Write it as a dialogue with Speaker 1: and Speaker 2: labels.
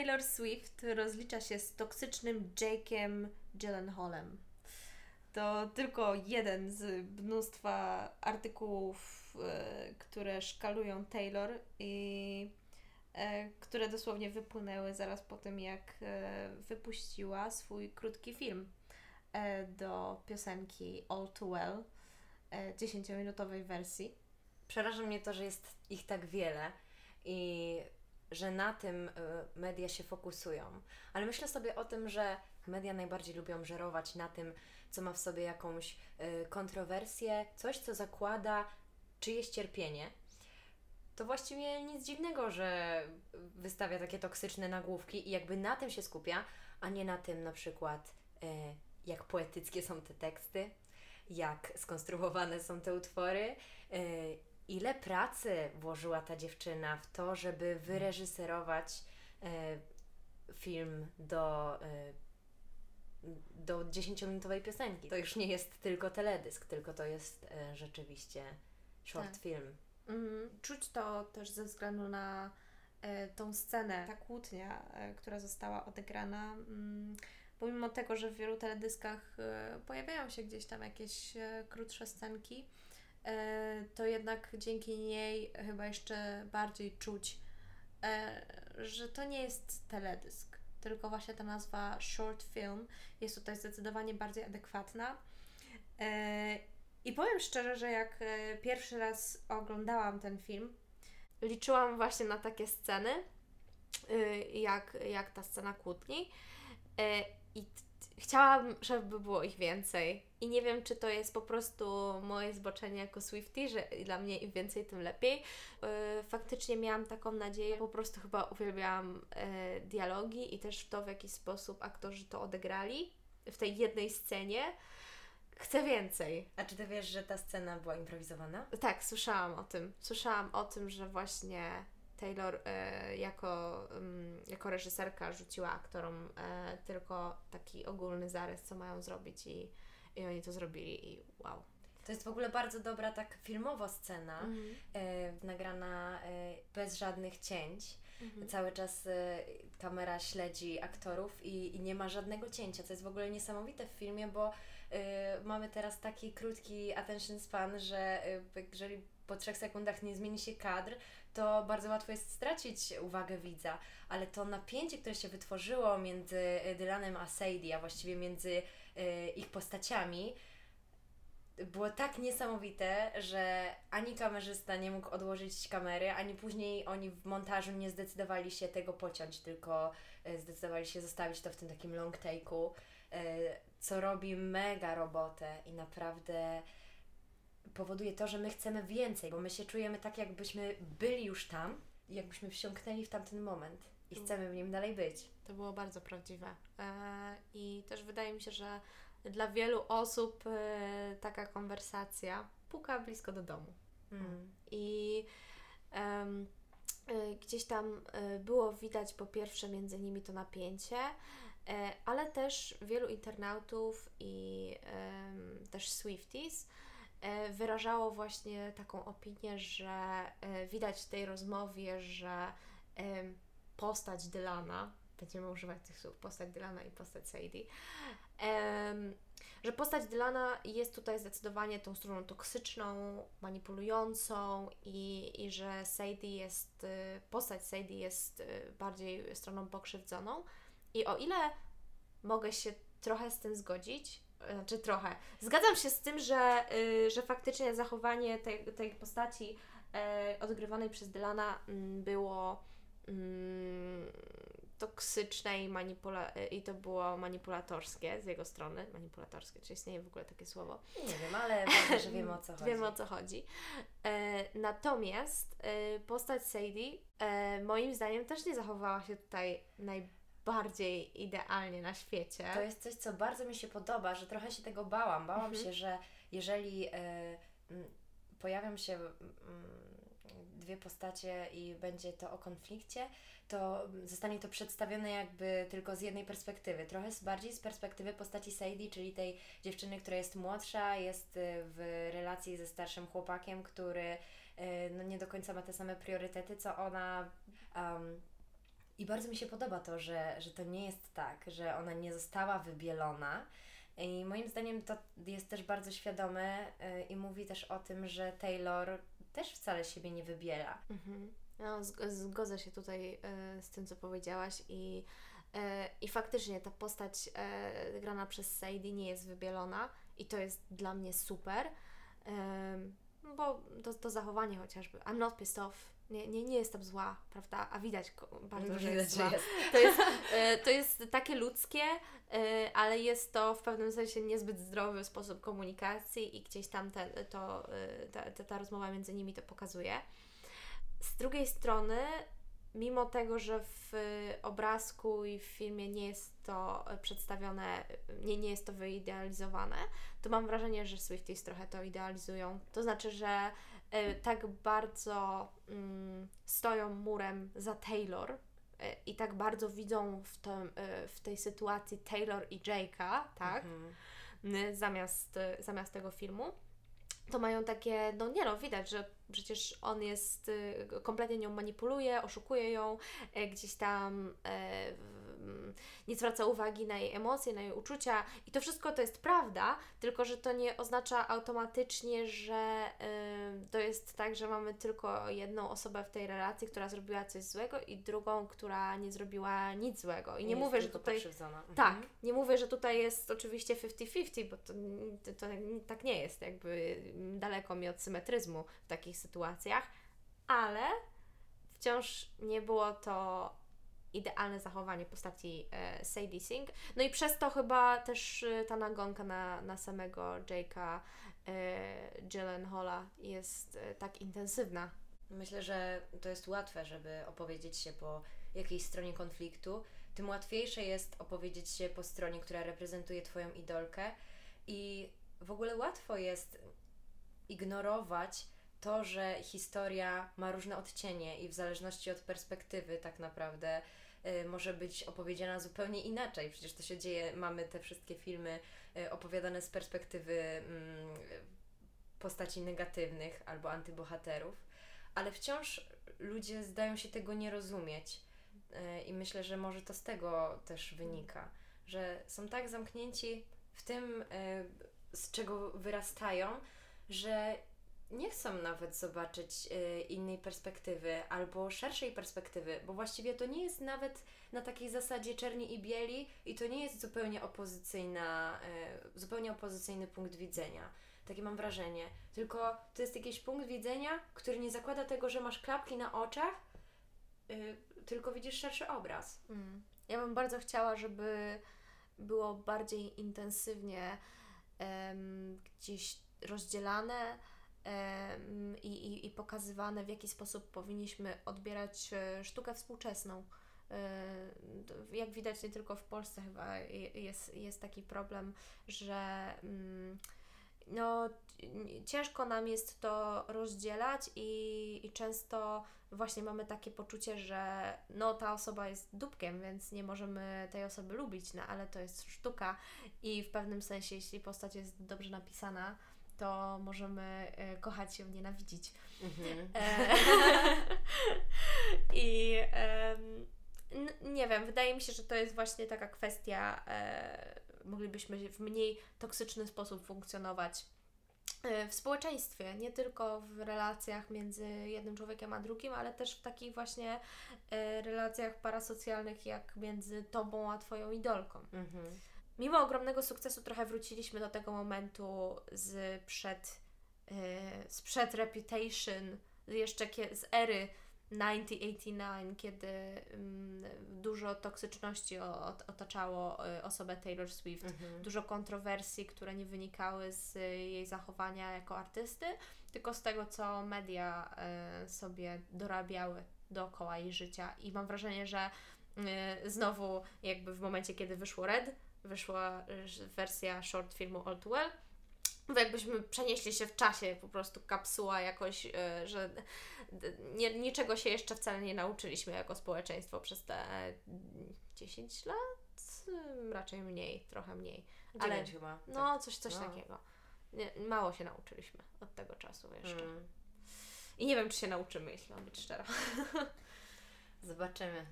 Speaker 1: Taylor Swift rozlicza się z toksycznym Jake'em Gyllenhaalem. To tylko jeden z mnóstwa artykułów, e, które szkalują Taylor i e, które dosłownie wypłynęły zaraz po tym, jak e, wypuściła swój krótki film do piosenki All Too Well, e, 10-minutowej wersji.
Speaker 2: Przeraża mnie to, że jest ich tak wiele i że na tym y, media się fokusują. Ale myślę sobie o tym, że media najbardziej lubią żerować na tym, co ma w sobie jakąś y, kontrowersję, coś, co zakłada czyjeś cierpienie. To właściwie nic dziwnego, że wystawia takie toksyczne nagłówki i jakby na tym się skupia, a nie na tym na przykład, y, jak poetyckie są te teksty, jak skonstruowane są te utwory, ile pracy włożyła ta dziewczyna w to, żeby wyreżyserować e, film do, e, do 10-minutowej piosenki. To już nie jest tylko teledysk, tylko to jest e, rzeczywiście short
Speaker 1: Tak.
Speaker 2: film.
Speaker 1: Mhm. Czuć to też ze względu na tą scenę, ta kłótnia, która została odegrana. Mm, pomimo tego, że w wielu teledyskach pojawiają się gdzieś tam jakieś krótsze scenki, to jednak dzięki niej chyba jeszcze bardziej czuć, e, że to nie jest teledysk, tylko właśnie ta nazwa short film jest tutaj zdecydowanie bardziej adekwatna. E, I powiem szczerze, że jak e, pierwszy raz oglądałam ten film, liczyłam właśnie na takie sceny, jak, jak ta scena kłótni. E, I chciałam, żeby było ich więcej. I nie wiem, czy to jest po prostu moje zboczenie jako Swiftie, że dla mnie im więcej, tym lepiej. E, Faktycznie miałam taką nadzieję, po prostu chyba uwielbiałam e, dialogi i też to, w jaki sposób aktorzy to odegrali w tej jednej scenie. Chcę więcej.
Speaker 2: A czy ty wiesz, że ta scena była improwizowana?
Speaker 1: Tak, słyszałam o tym. Słyszałam o tym, że właśnie Taylor e, jako, ym, jako reżyserka rzuciła aktorom e, tylko taki ogólny zarys, co mają zrobić i, i oni to zrobili i wow.
Speaker 2: To jest w ogóle bardzo dobra tak filmowo scena, e, nagrana bez żadnych cięć. Cały czas kamera śledzi aktorów i, i nie ma żadnego cięcia, co jest w ogóle niesamowite w filmie, bo mamy teraz taki krótki attention span, że jeżeli po trzech sekundach nie zmieni się kadr, to bardzo łatwo jest stracić uwagę widza. Ale to napięcie, które się wytworzyło między e, Dylanem a Sadie, a właściwie między e, ich postaciami, było tak niesamowite, że ani kamerzysta nie mógł odłożyć kamery, ani później oni w montażu nie zdecydowali się tego pociąć, tylko e, zdecydowali się zostawić to w tym takim long take'u, co robi mega robotę i naprawdę powoduje to, że my chcemy więcej, bo my się czujemy tak, jakbyśmy byli już tam i jakbyśmy wsiąknęli w tamten moment i chcemy w nim dalej być.
Speaker 1: To było bardzo prawdziwe. E, I też wydaje mi się, że dla wielu osób e, taka konwersacja puka blisko do domu.
Speaker 2: Mm.
Speaker 1: I em, y, gdzieś tam było widać po pierwsze między nimi to napięcie, ale też wielu internautów i em, też Swifties wyrażało właśnie taką opinię, że e, widać w tej rozmowie, że em, postać Dylana, będziemy używać tych słów, postać Dylana i postać Sadie, że postać Dylana jest tutaj zdecydowanie tą stroną toksyczną, manipulującą i, i że Sadie jest, postać Sadie jest bardziej stroną pokrzywdzoną. I o ile mogę się trochę z tym zgodzić, znaczy trochę, zgadzam się z tym, że, y, że faktycznie zachowanie tej, tej postaci e, odgrywanej przez Dylana mm, było mm, toksyczne i, manipula- i to było manipulatorskie z jego strony. Manipulatorskie, czy istnieje w ogóle takie słowo?
Speaker 2: Nie wiem, ale ważne, że wiemy o co chodzi.
Speaker 1: Wiemy o co chodzi. E, natomiast e, postać Sadie e, moim zdaniem też nie zachowała się tutaj najbardziej idealnie na świecie.
Speaker 2: To jest coś, co bardzo mi się podoba, że trochę się tego bałam. Bałam
Speaker 1: Mhm.
Speaker 2: się, że jeżeli m, pojawią się dwie postacie i będzie to o konflikcie, to zostanie to przedstawione jakby tylko z jednej perspektywy. Trochę z, bardziej z perspektywy postaci Sadie, czyli tej dziewczyny, która jest młodsza, jest e, w relacji ze starszym chłopakiem, który e, no, nie do końca ma te same priorytety, co ona. Um, I bardzo mi się podoba to, że, że to nie jest tak, że ona nie została wybielona. I moim zdaniem to jest też bardzo świadome yy, i mówi też o tym, że Taylor też wcale siebie nie wybiela.
Speaker 1: Mhm. No, zgodzę się tutaj y, z tym, co powiedziałaś i, y, i faktycznie ta postać y, grana przez Sadie nie jest wybielona i to jest dla mnie super, bo to, to zachowanie chociażby I'm not pissed off, nie, nie, nie jestem zła, prawda? A widać bardzo, że jest zła. Jest. To, jest, to jest takie ludzkie, ale jest to w pewnym sensie niezbyt zdrowy sposób komunikacji i gdzieś tam te, to, ta, ta rozmowa między nimi to pokazuje. Z drugiej strony, mimo tego, że w obrazku i w filmie nie jest to przedstawione, nie, nie jest to wyidealizowane, to mam wrażenie, że Swifties trochę to idealizują. To znaczy, że tak bardzo y, stoją murem za Taylor, y, i tak bardzo widzą w, tym, y, w tej sytuacji Taylor i Jake'a, tak? Mhm. Zamiast, zamiast tego filmu to mają takie, no nie no, widać, że przecież on jest, kompletnie nią manipuluje, oszukuje ją, e, gdzieś tam nie zwraca uwagi na jej emocje, na jej uczucia i to wszystko to jest prawda, tylko że to nie oznacza automatycznie, że y, to jest tak, że mamy tylko jedną osobę w tej relacji, która zrobiła coś złego i drugą, która nie zrobiła nic złego. I nie, nie mówię, że tutaj. Mhm. Tak, nie mówię, że tutaj jest oczywiście 50-50, bo to, to, to tak nie jest, jakby daleko mi od symetryzmu w takich sytuacjach, ale wciąż nie było to idealne zachowanie postaci e, Sadie Sink. No i przez to chyba też e, ta nagonka na, na samego Jake'a e, Gyllenhaala jest e, tak intensywna.
Speaker 2: Myślę, że to jest łatwe, żeby opowiedzieć się po jakiejś stronie konfliktu. Tym łatwiejsze jest opowiedzieć się po stronie, która reprezentuje Twoją idolkę i w ogóle łatwo jest ignorować to, że historia ma różne odcienie i w zależności od perspektywy tak naprawdę y, może być opowiedziana zupełnie inaczej. Przecież to się dzieje, mamy te wszystkie filmy y, opowiadane z perspektywy y, postaci negatywnych albo antybohaterów, ale wciąż ludzie zdają się tego nie rozumieć. Y, I myślę, że może to z tego też wynika, że są tak zamknięci w tym, y, z czego wyrastają, że nie chcą nawet zobaczyć y, innej perspektywy albo szerszej perspektywy, bo właściwie to nie jest nawet na takiej zasadzie czerni i bieli i to nie jest zupełnie opozycyjna, y, zupełnie opozycyjny punkt widzenia. Takie mam wrażenie. Tylko to jest jakiś punkt widzenia, który nie zakłada tego, że masz klapki na oczach, y, tylko widzisz szerszy obraz.
Speaker 1: Mm. Ja bym bardzo chciała, żeby było bardziej intensywnie gdzieś rozdzielane i, i, i pokazywane, w jaki sposób powinniśmy odbierać e, sztukę współczesną. E, jak widać, nie tylko w Polsce chyba jest, jest taki problem, że mm, no, ciężko nam jest to rozdzielać i, i często właśnie mamy takie poczucie, że no ta osoba jest dupkiem, więc nie możemy tej osoby lubić, no ale to jest sztuka i w pewnym sensie, jeśli postać jest dobrze napisana, to możemy e, kochać się, nienawidzić. Mhm. E, I e, nie wiem, wydaje mi się, że to jest właśnie taka kwestia, e, moglibyśmy w mniej toksyczny sposób funkcjonować e, w społeczeństwie, nie tylko w relacjach między jednym człowiekiem a drugim, ale też w takich właśnie e, relacjach parasocjalnych, jak między tobą a twoją idolką. Mhm mimo ogromnego sukcesu trochę wróciliśmy do tego momentu z przed, yy, z przed Reputation, jeszcze z ery 1989, kiedy dużo toksyczności otaczało y, osobę Taylor Swift, mhm. dużo kontrowersji, które nie wynikały z jej zachowania jako artysty, tylko z tego, co media y, sobie dorabiały dookoła jej życia. I mam wrażenie, że y, znowu jakby w momencie, kiedy wyszło Red, wyszła y, wersja short filmu All Too Well, to jakbyśmy przenieśli się w czasie, po prostu kapsuła jakoś, y, że nie, niczego się jeszcze wcale nie nauczyliśmy jako społeczeństwo przez te 10 lat? Raczej mniej, trochę mniej.
Speaker 2: Ale chyba.
Speaker 1: No, tak. coś, coś no. takiego. Nie, mało się nauczyliśmy od tego czasu jeszcze. Mm. I nie wiem, czy się nauczymy, jeśli mam być szczera.
Speaker 2: Zobaczymy.